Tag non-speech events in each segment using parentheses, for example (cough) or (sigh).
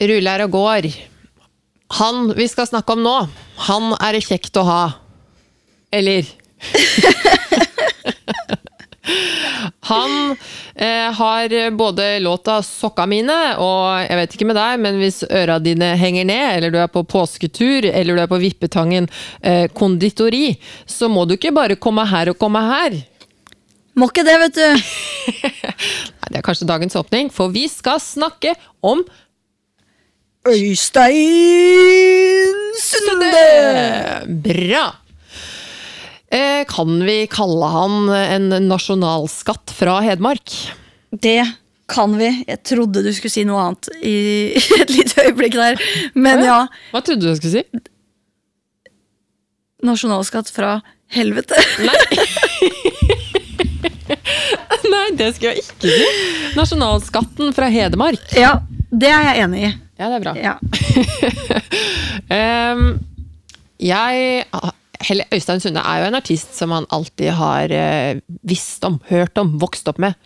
ruller og går. Han vi skal snakke om nå, han er det kjekt å ha. Eller (laughs) Han eh, har både låta 'Sokka mine' og jeg vet ikke med deg, men hvis øra dine henger ned, eller du er på påsketur, eller du er på Vippetangen eh, konditori, så må du ikke bare komme her og komme her. Må ikke det, vet du. (laughs) Nei, det er kanskje dagens åpning, for vi skal snakke om Øystein Sunde! Bra! Eh, kan vi kalle han en nasjonalskatt fra Hedmark? Det kan vi. Jeg trodde du skulle si noe annet i (laughs) et lite øyeblikk der. Men ja. Hva trodde du jeg skulle si? Nasjonalskatt fra helvete. Nei, (laughs) Nei, det skulle jeg ikke si. Nasjonalskatten fra Hedmark. Ja, det er jeg enig i. Ja, det er bra. Ja. (laughs) um, jeg Helle Øystein Sunde er jo en artist som han alltid har uh, visst om, hørt om, vokst opp med.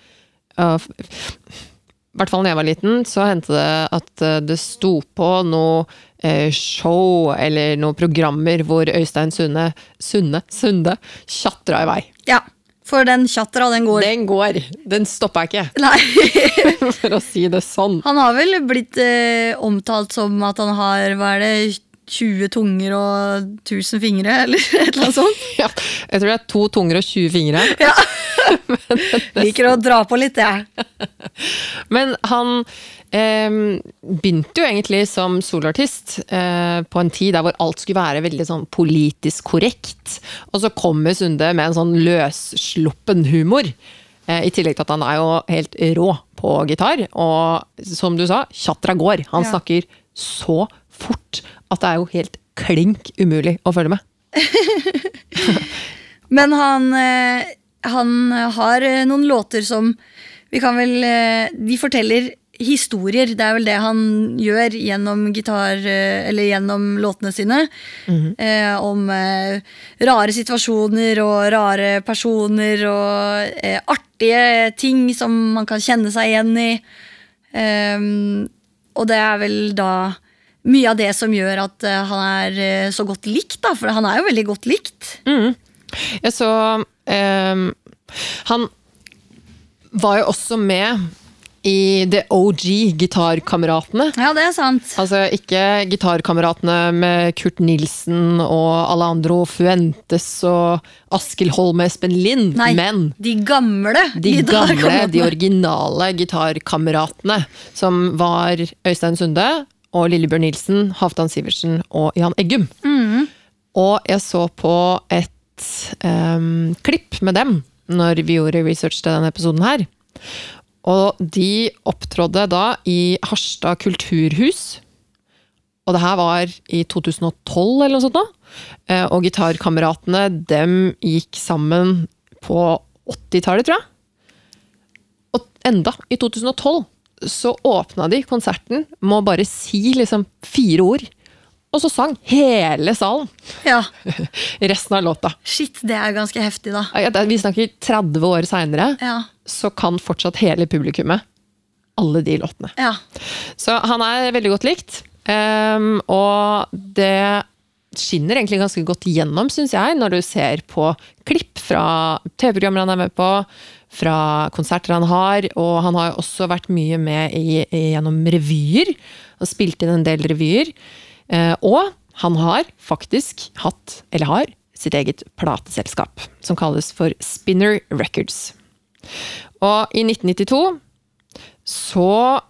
F- I hvert fall da jeg var liten, så hendte det at eh, det sto på noe eh, show eller noen programmer hvor Øystein Sunde Sunde, Sunde tjatra i vei. ja. For den tjatra, den går. Den går! Den stoppa ikke, (laughs) Nei. (laughs) for å si det sånn. Han har vel blitt eh, omtalt som at han har hva er det, 20 tunger og 1000 fingre, eller (laughs) et eller annet sånt. Ja, jeg tror det er to tunger og 20 fingre. Ja. Liker å dra på litt, jeg. Men han begynte jo egentlig som soloartist eh, på en tid der hvor alt skulle være veldig sånn politisk korrekt. Og så kommer Sunde med en sånn løssluppen humor. Eh, I tillegg til at han er jo helt rå på gitar. Og som du sa, tjatra går. Han Ja. snakker så fort at det er jo helt klink umulig å følge med. (laughs) Men han, eh, han har noen låter som Vi kan vel De forteller historier. Det er vel det han gjør gjennom gitar eh, Eller gjennom låtene sine. eh, om eh, rare situasjoner og rare personer og eh, artige ting som man kan kjenne seg igjen i. Ehm, og det er vel da mye av det som gjør at eh, han er eh, så godt likt, da. For han er jo veldig godt likt. Jeg så ehm, Han var jo også med i The OG Gitarkameratene. Ja, det er sant. Altså ikke gitarkameratene med Kurt Nilsen og Alejandro Fuentes og Askild Holm og Espen Lind, Nei, men de gamle de gamle, de originale gitarkameratene, som var Øystein Sunde og Lillebjørn Nilsen, Halvdan Sivertsen og Jan Eggum. Og jeg så på et um, klipp med dem når vi gjorde research til denne episoden her. Og de opptrådde da i Harstad kulturhus. Og det her var i 2012 eller noe sånt nå. Eh, Og gitarkameratene, dem gikk sammen på 80-tallet, tror jeg. Og enda, i 2012, så åpna de konserten med å bare si liksom fire ord. Og så sang hele salen Ja, (laughs) resten av låta. Shit, det er ganske heftig, da. Vi snakker 30 år seinere, Ja, så kan fortsatt hele publikummet alle de låtene. ja. Så han er veldig godt likt. Um, og det skinner egentlig ganske godt gjennom, syns jeg, når du ser på klipp fra TV-programmer han er med på, fra konserter han har, og han har jo også vært mye med i, i, gjennom revyer, og spilt inn en del revyer. Eh, og han har faktisk hatt, eller har, sitt eget plateselskap, som kalles for Spinner Records. Og i 1992 så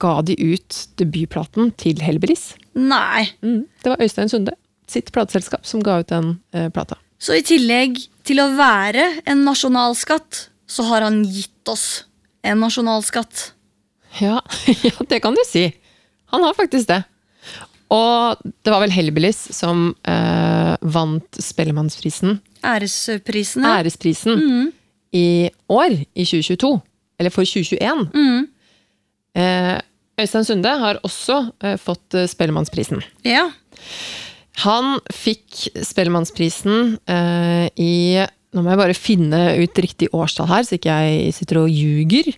ga de ut debutplaten til Helberis. Nei. Mm. Det var Øystein Sunde sitt plateselskap som ga ut den eh, plata. Så i tillegg til å være en nasjonalskatt, så har han gitt oss en nasjonalskatt. Ja, (laughs) ja, det kan du si. Han har faktisk det. Og det var vel Hellbillies som eh, vant Spellemannsprisen, Æresprisene. æresprisen, i år, i 2022. Eller for 2021. Mm. Eh, Øystein Sunde har også eh, fått eh, Spellemannsprisen. Ja. Han fikk Spellemannsprisen eh, i Nå må jeg bare finne ut riktig årstall her, så ikke jeg sitter og ljuger.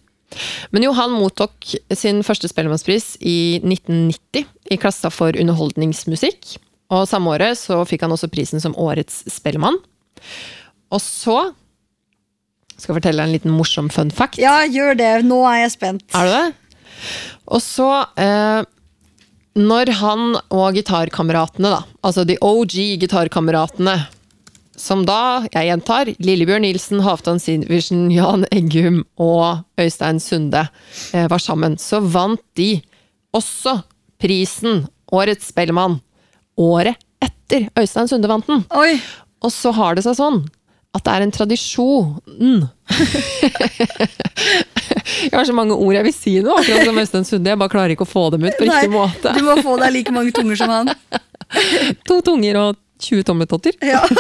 Men jo, han mottok sin første Spellemannspris i 1990 i klassa for underholdningsmusikk. Og samme året så fikk han også prisen som Årets Spellemann. Og så skal jeg fortelle deg en liten morsom fun fact. Ja, gjør det. Nå er jeg spent. Er du det? Og så eh, Når han og gitarkameratene, da, altså de OG gitarkameratene som da, jeg gjentar, Lillebjørn Nilsen, Halvdan Sivertsen, Jan Eggum og Øystein Sunde eh, var sammen, så vant de også prisen Årets Spellemann året etter Øystein Sunde vant den. Oi. Og så har det seg sånn at det er en tradisjon Jeg (laughs) har så mange ord jeg vil si nå, akkurat som Øystein Sunde. Jeg bare klarer ikke å få dem ut på riktig måte. Du må få deg like mange tunger som han. (laughs) To tunger og 20 tommeltotter. Ja. (laughs)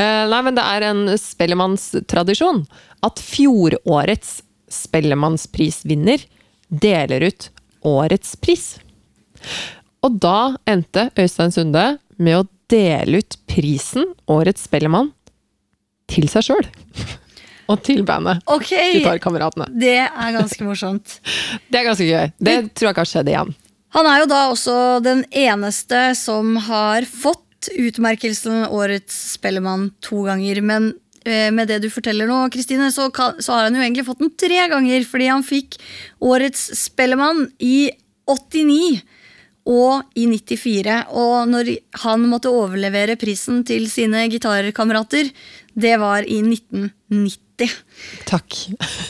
Eh, Nei, men det er en spellemannstradisjon at fjorårets spellemannsprisvinner deler ut årets pris. Og da endte Øystein Sunde med å dele ut prisen Årets Spellemann til seg sjøl. Og til bandet. Ok, Gitarkameratene. det er ganske morsomt. (laughs) Det er ganske gøy. Det tror jeg ikke har skjedd igjen. Han er jo da også den eneste som har fått utmerkelsen Årets Spellemann to ganger. Men eh, med det du forteller nå, Kristine, så, så har han jo egentlig fått den tre ganger. Fordi han fikk Årets Spellemann i 89 og i 94. Og når han måtte overlevere prisen til sine gitarkamerater, det var i 1990. Takk.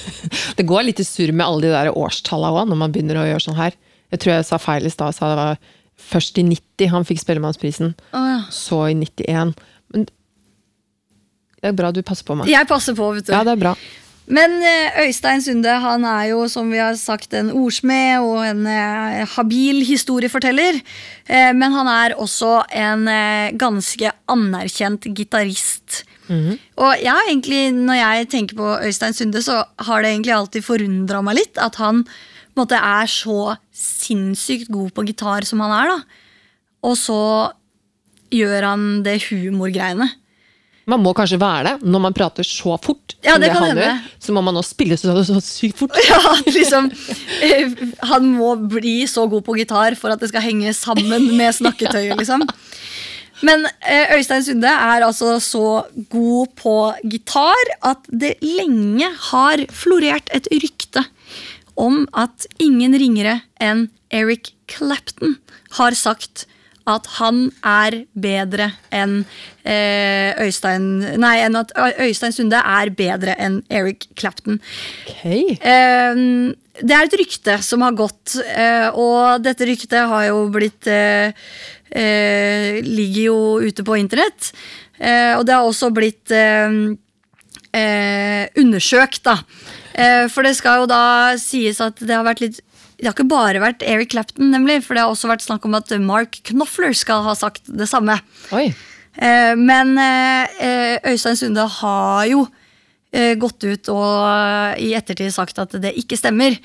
(laughs) Det går litt i surr med alle de der årstallene òg, når man begynner å gjøre sånn her. Jeg tror jeg sa feil i stad. Jeg sa det var først i 90 han fikk Spellemannsprisen. Oh, ja. Så i 91. Men det er bra du passer på meg. Jeg passer på, vet du. Ja, det er bra. Men eh, Øystein Sunde han er jo, som vi har sagt, en ordsmed og en eh, habil historieforteller. Eh, men han er også en ganske anerkjent gitarist. Og jeg egentlig, når jeg tenker på Øystein Sunde, så har det egentlig alltid forundra meg litt at han måte er så sinnssykt god på gitar som han er. da. Og så gjør han det humorgreiene. Man må kanskje være det når man prater så fort. Ja, som det kan han hende. gjør, Så må man også spille så, så sykt fort. (laughs) Ja, liksom eh, Han må bli så god på gitar for at det skal henge sammen med snakketøyet, (laughs) liksom. Men eh, Øystein Sunde er altså så god på gitar at det lenge har florert et rykte om at ingen ringere enn Eric Clapton har sagt at han er bedre enn eh, Øystein Nei, enn at Øystein Sunde er bedre enn Eric Clapton. Okay. Eh, det er et rykte som har gått, eh, og dette ryktet har jo blitt eh, Ligger jo ute på internett. Eh, og det har også blitt undersøkt, da. Eh, for det skal jo da sies at det har vært litt det har ikke bare vært Eric Clapton, nemlig, for det har også vært snakk om at Mark Knopfler skal ha sagt det samme. Oi. Eh, Men eh, Øystein Sunde har jo eh, gått ut og i ettertid sagt at det ikke stemmer.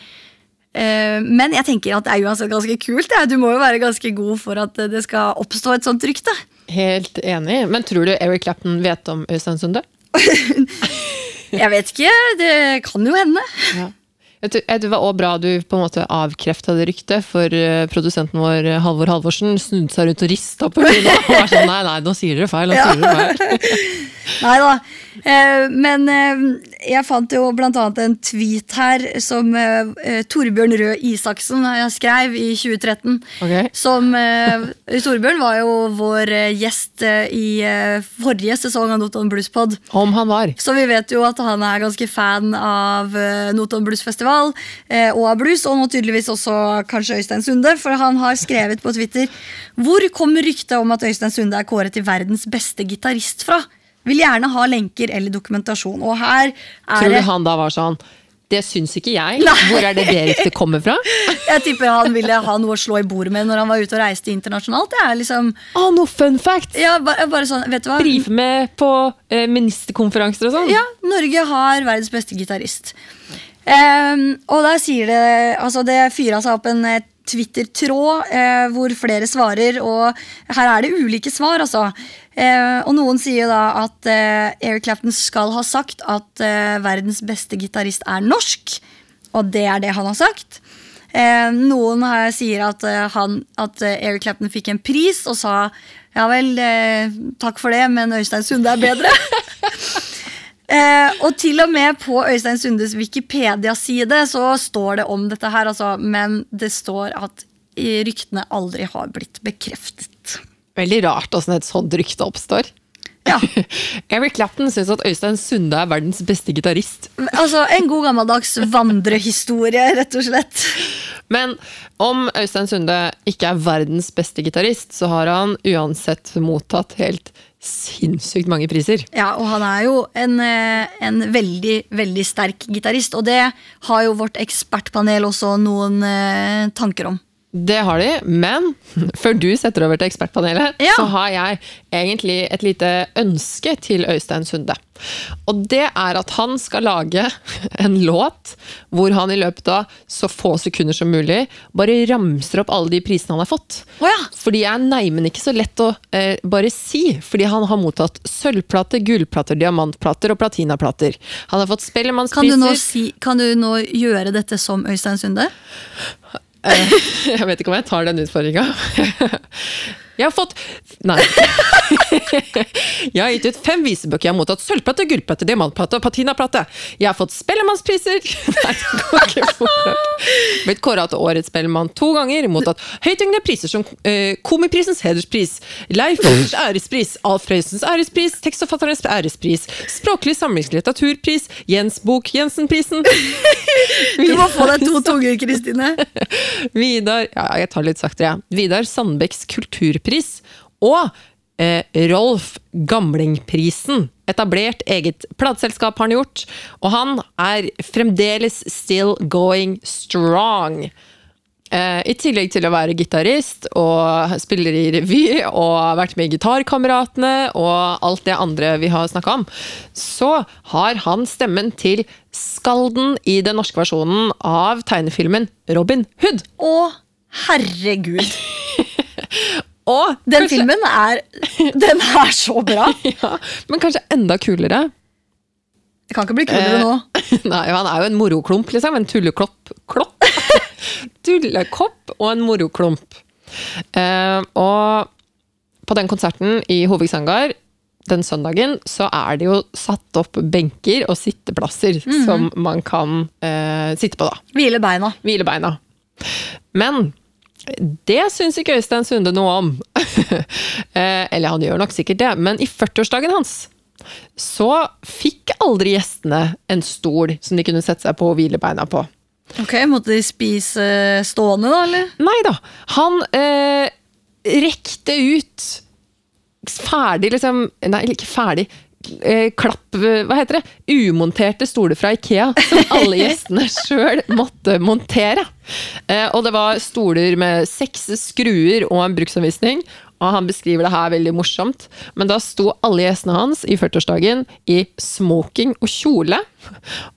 Eh, Men jeg tenker at det er uansett ganske kult. ja. Du må jo være ganske god for at det skal oppstå et sånt rykte. Helt enig. Men tror du Eric Clapton vet om Øystein Sunde? (laughs) Jeg vet ikke, det kan jo hende. Ja. Det var også bra du på en måte avkrefta det ryktet, for eh, produsenten vår eh, Halvor Halvorsen snudde seg rundt og rista på hodet. (laughs) og var sånn Nei, nei, nå sier dere feil. Nå sier dere feil. (laughs) Nei da. Eh, Men jeg fant jo annet en tweet her som eh, eh, Torbjørn Røe Isaksen eh, skrev i 2013. Okay. Som eh, Torbjørn var jo vår eh, gjest i forrige sesong av Notodden Bluespod. Om han var. Så vi vet jo at han er ganske fan av eh, Notodden Bluesfestival og av blues, og nå tydeligvis også kanskje Øystein Sunde, for han har skrevet på Twitter Hvor kommer ryktet om at Øystein Sunde er kåret til verdens beste gitarist fra? Vil gjerne ha lenker eller dokumentasjon. Og her er Tror du det han da var sånn Det syns ikke jeg. Nei. Hvor er det det ryktet kommer fra? (laughs) Jeg tipper han ville ha noe å slå i bordet med når han var ute og reiste internasjonalt. Det er liksom Ah, noe fun fact! Ja, bare, bare sånn, vet du hva? Brife med på eh, ministerkonferanser og sånn. Ja, Norge har verdens beste gitarist. Um, og der sier det Altså, det fyra seg opp en eh, Twitter-tråd eh, hvor flere svarer, og her er det ulike svar, altså. Eh, og noen sier da at eh, Eric Clapton skal ha sagt at eh, verdens beste gitarist er norsk, og det er det han har sagt. Eh, noen sier at, eh, han, at Eric Clapton fikk en pris og sa ja vel, takk for det, men Øystein Sunde er bedre. (laughs) Eh, og til og med på Øystein Sundes Wikipedia-side så står det om dette her, altså, men det står at ryktene aldri har blitt bekreftet. Veldig rart åssen et sånt rykte oppstår. Ja, (laughs) Eric Clapton syns at Øystein Sunde er verdens beste gitarist. altså En god gammeldags vandrehistorie, rett og slett. Men om Øystein Sunde ikke er verdens beste gitarist, så har han uansett mottatt helt sinnssykt mange priser. Ja, Og han er jo en, eh, en veldig, veldig sterk gitarist, og det har jo vårt ekspertpanel også noen eh, tanker om. Det har de, men (laughs) før du setter over til ekspertpanelet, Ja. så har jeg egentlig et lite ønske til Øystein Sunde. Og det er at han skal lage (laughs) en låt hvor han i løpet av så få sekunder som mulig bare ramser opp alle de prisene han har fått. Oh ja. Fordi er neimen ikke så lett å eh, bare si, fordi han har mottatt sølvplater, gullplater, diamantplater og platinaplater. Han har fått Kan Spellemannspriser. du, nå si, kan du nå gjøre dette som Øystein Sunde? (laughs) Jeg vet ikke om jeg tar den utfordringa. (laughs) Jeg har fått Nei. (laughs) Jeg har gitt ut fem visebøker. Jeg har mottatt sølvplate, gullplate, diamantplate og patinaplate. Jeg har fått Spellemannspriser! (laughs) Nei, det går ikke fort. Blitt kåra til Årets Spellemann to ganger. Mottatt høytyngende priser som eh, Komiprisens hederspris, Leif Wihlers ærespris, Alf Prøysens ærespris, Tekstforfatternes ærespris, Språklig samlingslitteraturpris, Jens Bok Jensen-prisen. (laughs) Du må få deg to tunger, Kristine. Vidar ja, jeg tar litt saktere, ja. Vidar Sandbecks kulturpris og eh, Rolf Gamlingprisen. Etablert eget plateselskap har han gjort, og han er fremdeles still going strong. Eh, I tillegg til å være gitarist og spiller i revy og har vært med i Gitarkameratene og alt det andre vi har snakka om, så har han stemmen til skalden i den norske versjonen av tegnefilmen Robin Hood. Å, herregud. (laughs) Og Den kanskje- filmen er Den er så bra. (laughs) Ja, men kanskje enda kulere. Det kan ikke bli kulere nå. (laughs) Nei, han er jo en moroklump, liksom. En tulleklopp. Klopp. (laughs) Tullekopp og en moroklump. Eh, og på den konserten i Hovigsangard den søndagen, så er det jo satt opp benker og sitteplasser som man kan eh, sitte på, da. Hvile beina. Hvile beina. Men det syns ikke Øystein Sunde noe om. (laughs) Eh, Eller han gjør nok sikkert det, men i 40-årsdagen hans så fikk aldri gjestene en stol som de kunne sette seg på og hvile beina på. Ok, Måtte de spise stående, da? eller? Nei da. Han eh, rekte ut ferdig, liksom Nei, ikke ferdig. Eh, klapp Hva heter det? Umonterte stoler fra Ikea som alle (laughs) gjestene sjøl måtte montere. Eh, og det var stoler med seks skruer og en bruksanvisning. Og han beskriver det her veldig morsomt, men da sto alle gjestene hans i 40-årsdagen i smoking og kjole.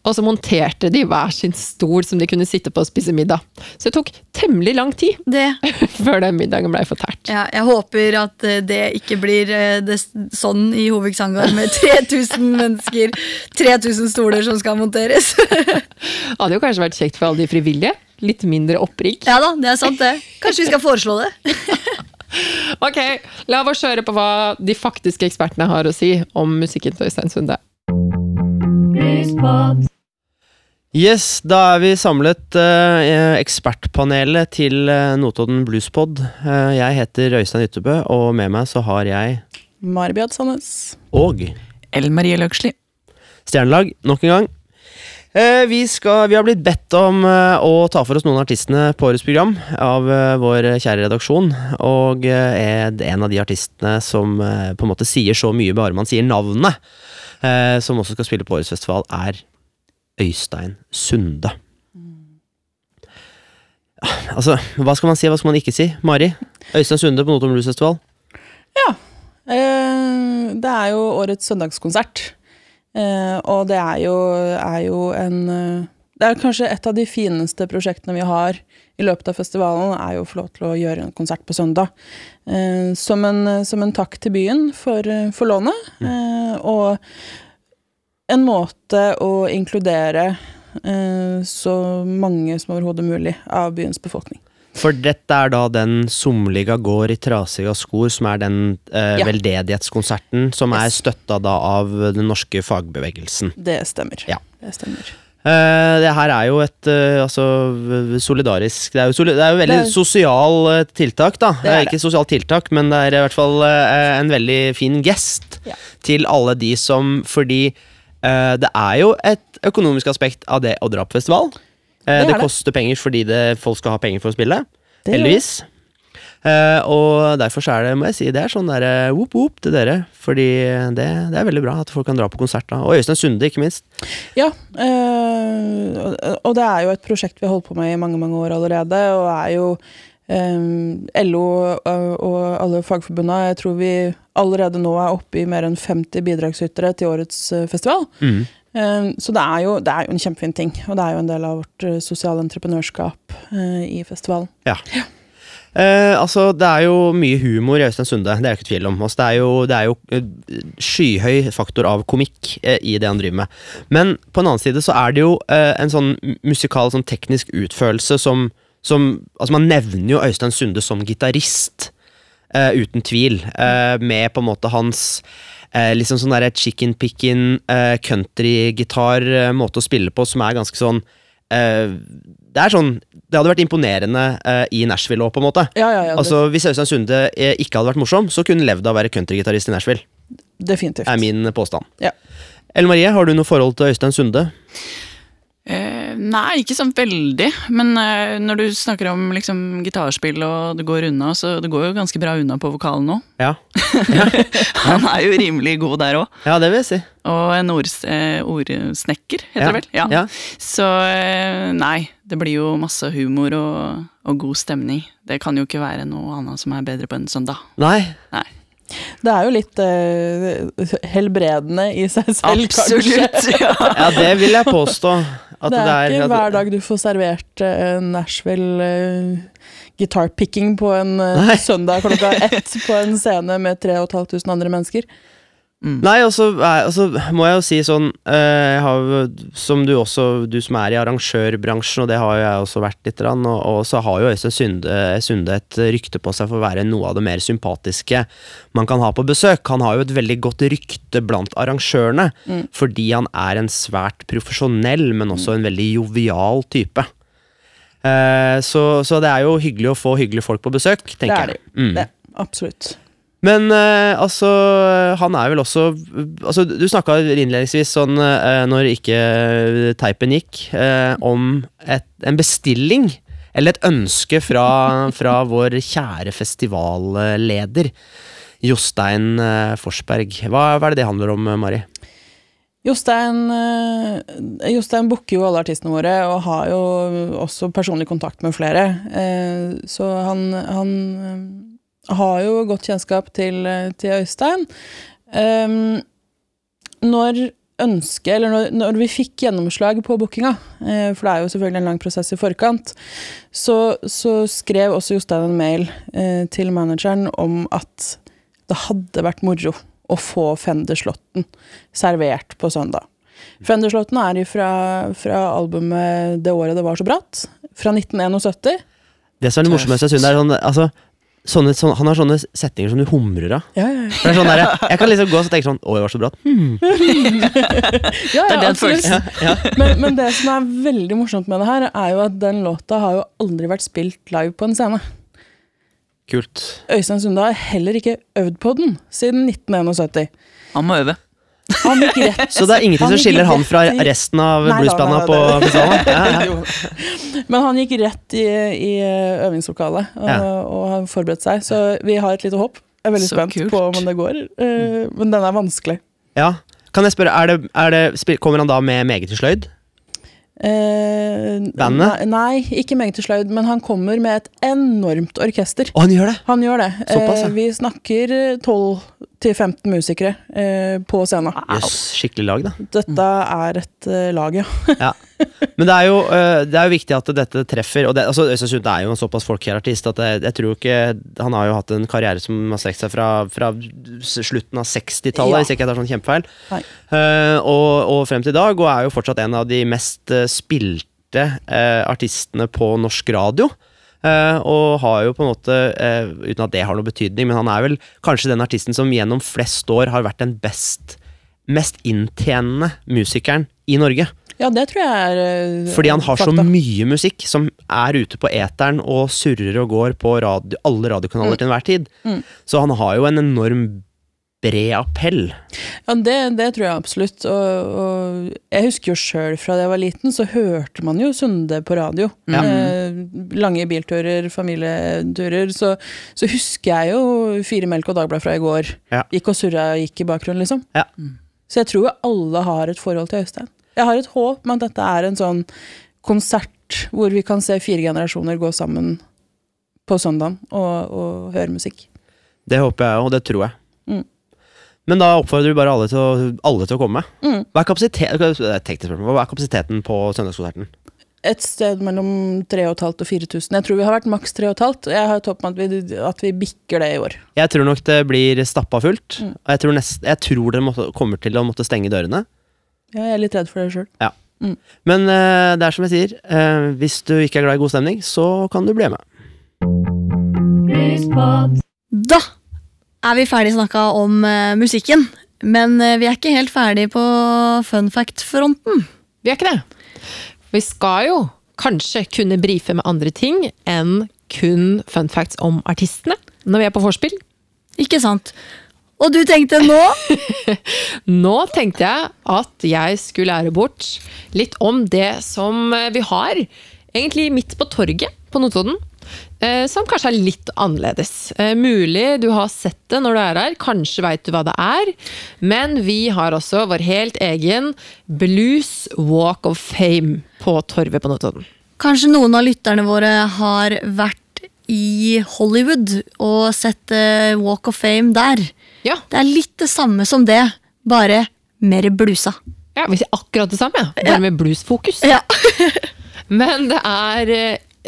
Og så monterte de hver sin stol som de kunne sitte på og spise middag. Så det tok temmelig lang tid Det. (laughs) før den middagen blei fortært. Ja, jeg håper at eh, det ikke blir eh, det, sånn i Hovigsangard med (laughs) 3000 mennesker. 3000 stoler som skal monteres. (laughs) Hadde jo kanskje vært kjekt for alle de frivillige. Litt mindre opprigg. ja da, det er sant, det. Kanskje vi skal foreslå det. (laughs) Ok, la oss høre på hva de faktiske ekspertene har å si om musikken til Øystein Sunde. Yes, da er vi samlet eh, ekspertpanelet til eh, Notodden Bluespod. Eh, jeg heter Øystein Ytterbø, og med meg så har jeg Marbjad Sandnes. og Ellen Marie Løksli. Stjernelag nok en gang. Eh, vi, skal, vi har blitt bedt om eh, å ta for oss noen av artistene på årets program av eh, vår kjære redaksjon. Og er en av de artistene som på en måte sier så mye bare man sier navnet, som også skal spille på årets festival, er Øystein Sunde. Altså, hva skal man si, hva skal man ikke si? Mari? Øystein Sunde på Notodden Blues Festival. Ja. Det er jo årets søndagskonsert. Eh, og det er jo, er jo en, eh, det er kanskje et av de fineste prosjektene vi har i løpet av festivalen, er jo å få lov til å gjøre en konsert på søndag. Eh, som, en, som en takk til byen for, for lånet. Eh, og en måte å inkludere eh, så mange som overhodet mulig av byens befolkning. For dette er da den Somliga går i trasiga skor, som er den eh, Ja. veldedighetskonserten som er Yes. støtta da av den norske fagbevegelsen. Det stemmer. Ja. Det stemmer. Uh, det her er jo et uh, altså, solidarisk Det er jo, soli det er jo veldig Det er- sosial uh, tiltak, da. Det er Ikke sosialt tiltak, men det er i hvert fall en veldig fin gest Ja. til alle de som Fordi det er jo et økonomisk aspekt av det å dra på festival. Eh, Det det koster penger fordi det, folk skal ha penger for å spille. Det heldigvis. Uh, og derfor så er det, må jeg si, det er sånn derre whoop whoop til dere. Fordi det, det er veldig bra at folk kan dra på konsert da. Og Øystein Sunde, ikke minst. Ja, uh, og- det er jo et prosjekt vi har holdt på med i mange mange år allerede, og er jo um, LO og, alle fagforbundene Jeg tror vi allerede nå er oppe i mer enn 50 bidragsytere til årets eh, festival. Mm. Eh, så det er, jo, det er jo en kjempefin ting, og det er jo en del av vårt eh, sosiale entreprenørskap eh, i festivalen. Eh, altså, det er jo mye humor i Øystein Sunde, det er jo ikke tvil om. Altså, det, er jo, det er jo eh, skyhøy faktor av komikk eh, i det han driver med. Men på en annen side så er det jo eh, en sånn musikal, sånn teknisk utførelse som, som Altså, man nevner jo Øystein Sunde som gitarist, uten tvil, eh, med på en måte hans Eh, liksom sånn derre chicken picking, eh, countrygitar, eh, måte å spille på, som er ganske sånn eh, Det er sånn Det hadde vært imponerende eh, i Nashville òg, på en måte. Ja, ja, ja, Altså, Hvis Øystein Sunde eh, ikke hadde vært morsom, så kunne han levd av å være countrygitarist i Nashville. definitivt. er min påstand. Ja. Ellen Marie, har du noe forhold til Øystein Sunde? Eh, nei, ikke sånn veldig. Men eh, når du snakker om liksom, gitarspill og det går unna, så det går jo ganske bra unna på vokalen nå. Ja, (laughs) Han er jo rimelig god der òg. ja det vil jeg si. Og en ords, eh, ordsnekker, heter Ja, det vel? Ja. ja. Så eh, nei, det blir jo masse humor og, og god stemning. Det kan jo ikke være noe annet som er bedre på en søndag. Nei. Nei. Det er jo litt uh, helbredende i seg selv, kanskje. Absolutt! Ja. Ja, det vil jeg påstå. At det er ikke at- hver dag du får servert uh, Nashville uh, guitar picking på en eh, Nei. søndag klokka (laughs) ett på en scene med 3500 andre mennesker. Nei, og så er- må jeg jo si sånn eh, jeg har, Som du også, du som er i arrangørbransjen, og det har jo jeg også vært litt, og, og så har jo Øystein Sunde, Sunde et rykte på seg for å være noe av det mer sympatiske man kan ha på besøk. Han har jo et veldig godt rykte blant arrangørene, fordi han er en svært profesjonell, men også en veldig jovial type. Eh, så, så det er jo hyggelig å få hyggelige folk på besøk, tenker det er det jeg. Mm. Det, absolutt. Men eh, altså, han er vel også altså, Du snakka innledningsvis sånn eh, når ikke teipen gikk, eh, om et, en bestilling. Eller et ønske fra, (laughs) fra vår kjære festivalleder. Jostein eh, Forsberg. Hva, hva er det det handler om, eh, Mari? Jostein, eh, Jostein booker jo alle artistene våre, og har jo også personlig kontakt med flere. Eh, så han, han eh, har jo godt kjennskap til, eh, til Øystein. Um, når ønsket, eller når, når vi fikk gjennomslag på bookinga, eh, for det er jo selvfølgelig en lang prosess i forkant, så, så skrev også Jostein en mail eh, til manageren om at det hadde vært moro å få Fender-slåtten servert på søndag. Fender-slåtten er fra, fra albumet 'Det året det var så bratt', fra 1971. Det som er det morsomste, jeg synes, er sånn, altså, sånne, sånne, Han har sånne setninger som du humrer av. Ja, ja, ja. Sånn der, jeg kan liksom gå og tenke sånn Å, det var så bra. Hmm. (laughs) ja, Det er den absolutt. Men, men det som er veldig morsomt med det her, er jo at den låta har jo aldri vært spilt live på en scene. Kult. Øystein Sunde har heller ikke øvd på den siden 1971. Han må øve. Han gikk rett Så det er ingenting som skiller han fra resten av bluesbanda på (laughs) festivalen? Ja, ja. (laughs) Men han gikk rett i, i øvingslokalet og, Ja. og har forberedt seg, så vi har et lite håp. Jeg er veldig Så spent kult. på om det går, eh, men den er vanskelig. ja. Kan jeg spørre, er det, er det, Kommer han da med meget i sløyd? Eh, Bandet? Nei, nei, ikke meget i sløyd, men han kommer med et enormt orkester. Å, han gjør det! Han gjør det. Såpass, ja. Eh, vi snakker til 15 musikere eh, på scenen. Yes, skikkelig lag, da. Dette er et eh, lag, ja. Ja. Men det er, jo, øh, det er jo viktig at dette treffer. Og det, altså, Øystein Sunde er jo en såpass folkekjær artist at jeg, jeg tror ikke Han har jo hatt en karriere som har strekt seg fra, fra slutten av 60-tallet, Ja. hvis ikke jeg tar sånn kjempefeil. Eh, og, og frem til i dag, og er jo fortsatt en av de mest spilte eh, artistene på norsk radio. Eh, og har jo på en måte, eh, uten at det har noe betydning, men han er vel kanskje den artisten som gjennom flest år har vært den best, mest inntjenende musikeren i Norge. Ja, det tror jeg er eh, Fordi han har så mye musikk som er ute på eteren og surrer og går på radio, alle radiokanaler til enhver tid. Mm. Så han har jo en enorm bred appell. Ja, det, det tror jeg absolutt. Og, og jeg husker jo sjøl fra da jeg var liten, så hørte man jo Sunde på radio. Ja. Eh, lange bilturer, familieturer. Så, så husker jeg jo Fire melk og Dagbladet fra i går. Ja. Gikk og surra og gikk i bakgrunnen, liksom. Ja. Så jeg tror alle har et forhold til Øystein. Jeg har et håp om at dette er en sånn konsert hvor vi kan se fire generasjoner gå sammen på søndagen og, og høre musikk. Det håper jeg, og det tror jeg. Mm. Men da oppfordrer vi bare alle til å, alle til å komme. Mm. Hva er, det er spørsmål. Hva er kapasiteten på søndagskonserten? Et sted mellom 3500 og 4000. Jeg tror vi har vært maks 3500. Jeg har et håp om at vi, at vi bikker det i år. Jeg tror nok det blir stappa fullt. Mm. Og jeg tror, nest, jeg tror dere måtte, kommer til å måtte stenge dørene. Ja, jeg er litt redd for det sjøl. Men uh, det er som jeg sier, uh, hvis du ikke er glad i god stemning, så kan du bli med. Da er vi ferdig snakka om eh, musikken. Men eh, vi er ikke helt ferdig på fun fact-fronten. Vi er ikke det. Vi skal jo kanskje kunne brife med andre ting enn kun fun facts om artistene når vi er på vorspiel. Ikke sant? Og du tenkte nå (laughs) Nå tenkte jeg at jeg skulle lære bort litt om det som vi har egentlig midt på torget på Notodden. Eh, Som kanskje er litt annerledes. Eh, Mulig du har sett det når du er her, kanskje veit du hva det er. Men vi har også vår helt egen Blues Walk of Fame på Torvet på Notodden. Kanskje noen av lytterne våre har vært i Hollywood og sett eh, Walk of Fame der. Ja, Det er litt det samme som det, bare mer blusa. ja vi sier akkurat det samme, ja. bare med bluesfokus. Ja. (laughs) Men det er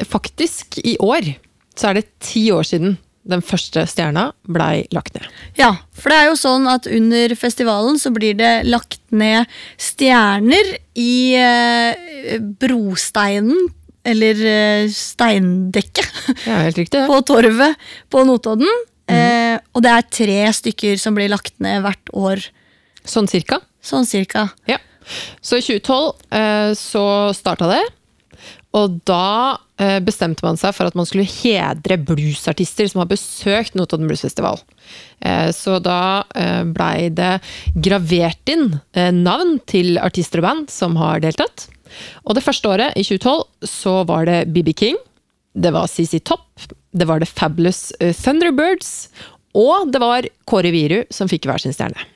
faktisk i år så er det ti år siden den første stjerna blei lagt ned. Ja, for det er jo sånn at under festivalen så blir det lagt ned stjerner i eh, brosteinen, eller eh, steindekket, Ja, helt riktig. (laughs) på torvet på Notodden. Eh, og det er tre stykker som blir lagt ned hvert år, Sånn cirka. sånn cirka. Ja. Så i 2012 eh, så starta det. Og da eh, bestemte man seg for at man skulle hedre bluesartister som har besøkt Notodden Bluesfestival. Eh, så da eh, blei det gravert inn eh, navn til artister og band som har deltatt. Og det første året, i 2012, så var det BB King, det var CC Topp, det var The Fabulous eh, Thunderbirds, og det var Kåre Viru som fikk hver sin stjerne.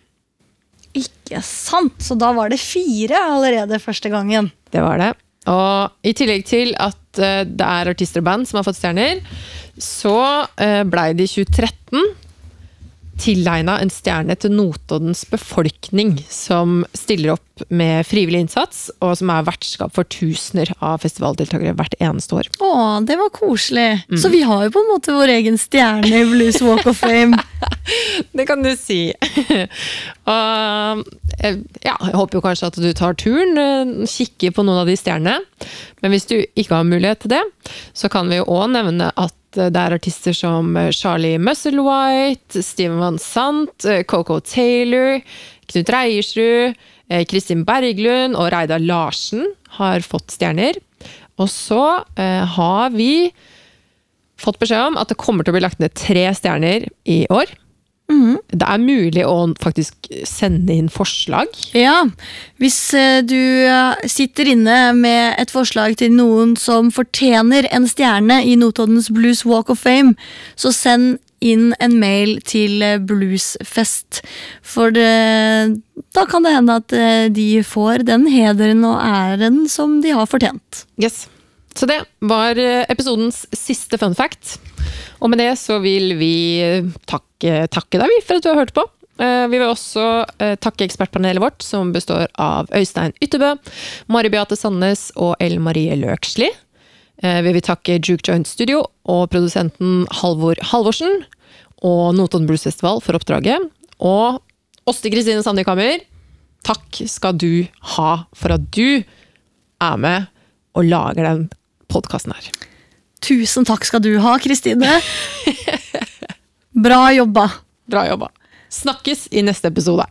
Ikke sant? Så da var det fire allerede første gangen. Det var det. Og i tillegg til at eh, det er artister og band som har fått stjerner, så uh, blei det i 2013 tilegna en stjerne til Notoddens befolkning, som stiller opp med frivillig innsats, og som er vertskap for tusener av festivaldeltakere hvert eneste år. Å, det var koselig. Så vi har jo på en måte vår egen stjerne i Blues Walk of Fame. (laughs) Det kan du si. (laughs) og, eh, ja, jeg håper jo kanskje at du tar turen, eh, kikker på noen av de stjernene. Men hvis du ikke har mulighet til det, så kan vi jo òg nevne at eh, det er artister som eh, Charlie Musselwhite, Steven Van Sant, eh, Coco Taylor, Knut Reiersrud, eh, Kristin Berglund og Reidar Larsen har fått stjerner. Og så eh, har vi fått beskjed om at det kommer til å bli lagt ned tre stjerner i år. Det er mulig å faktisk sende inn forslag. Ja, hvis eh, du eh, sitter inne med et forslag til noen som fortjener en stjerne i Notoddens Blues Walk of Fame, så send inn en mail til eh, Bluesfest. For det, da kan det hende at de får den hederen og æren som de har fortjent. Yes. Så det var eh, episodens siste fun fact. Og med det så vil vi eh, takke, takke deg for at du har hørt på. Eh, Vi vil også takke ekspertpanelet vårt, som består av Øystein Ytterbø, Mari Beate Sandnes og Ellen Marie Løksli. Vi vil takke Juke Joint Studio og produsenten Halvor Halvorsen og Notodden Blues Festival for oppdraget. Og Åste Kristine Sandvikhammer, takk skal du ha for at du er med og lager den podkasten her. Tusen takk skal du ha, Kristine. Bra jobba. Bra jobba. Snakkes i neste episode.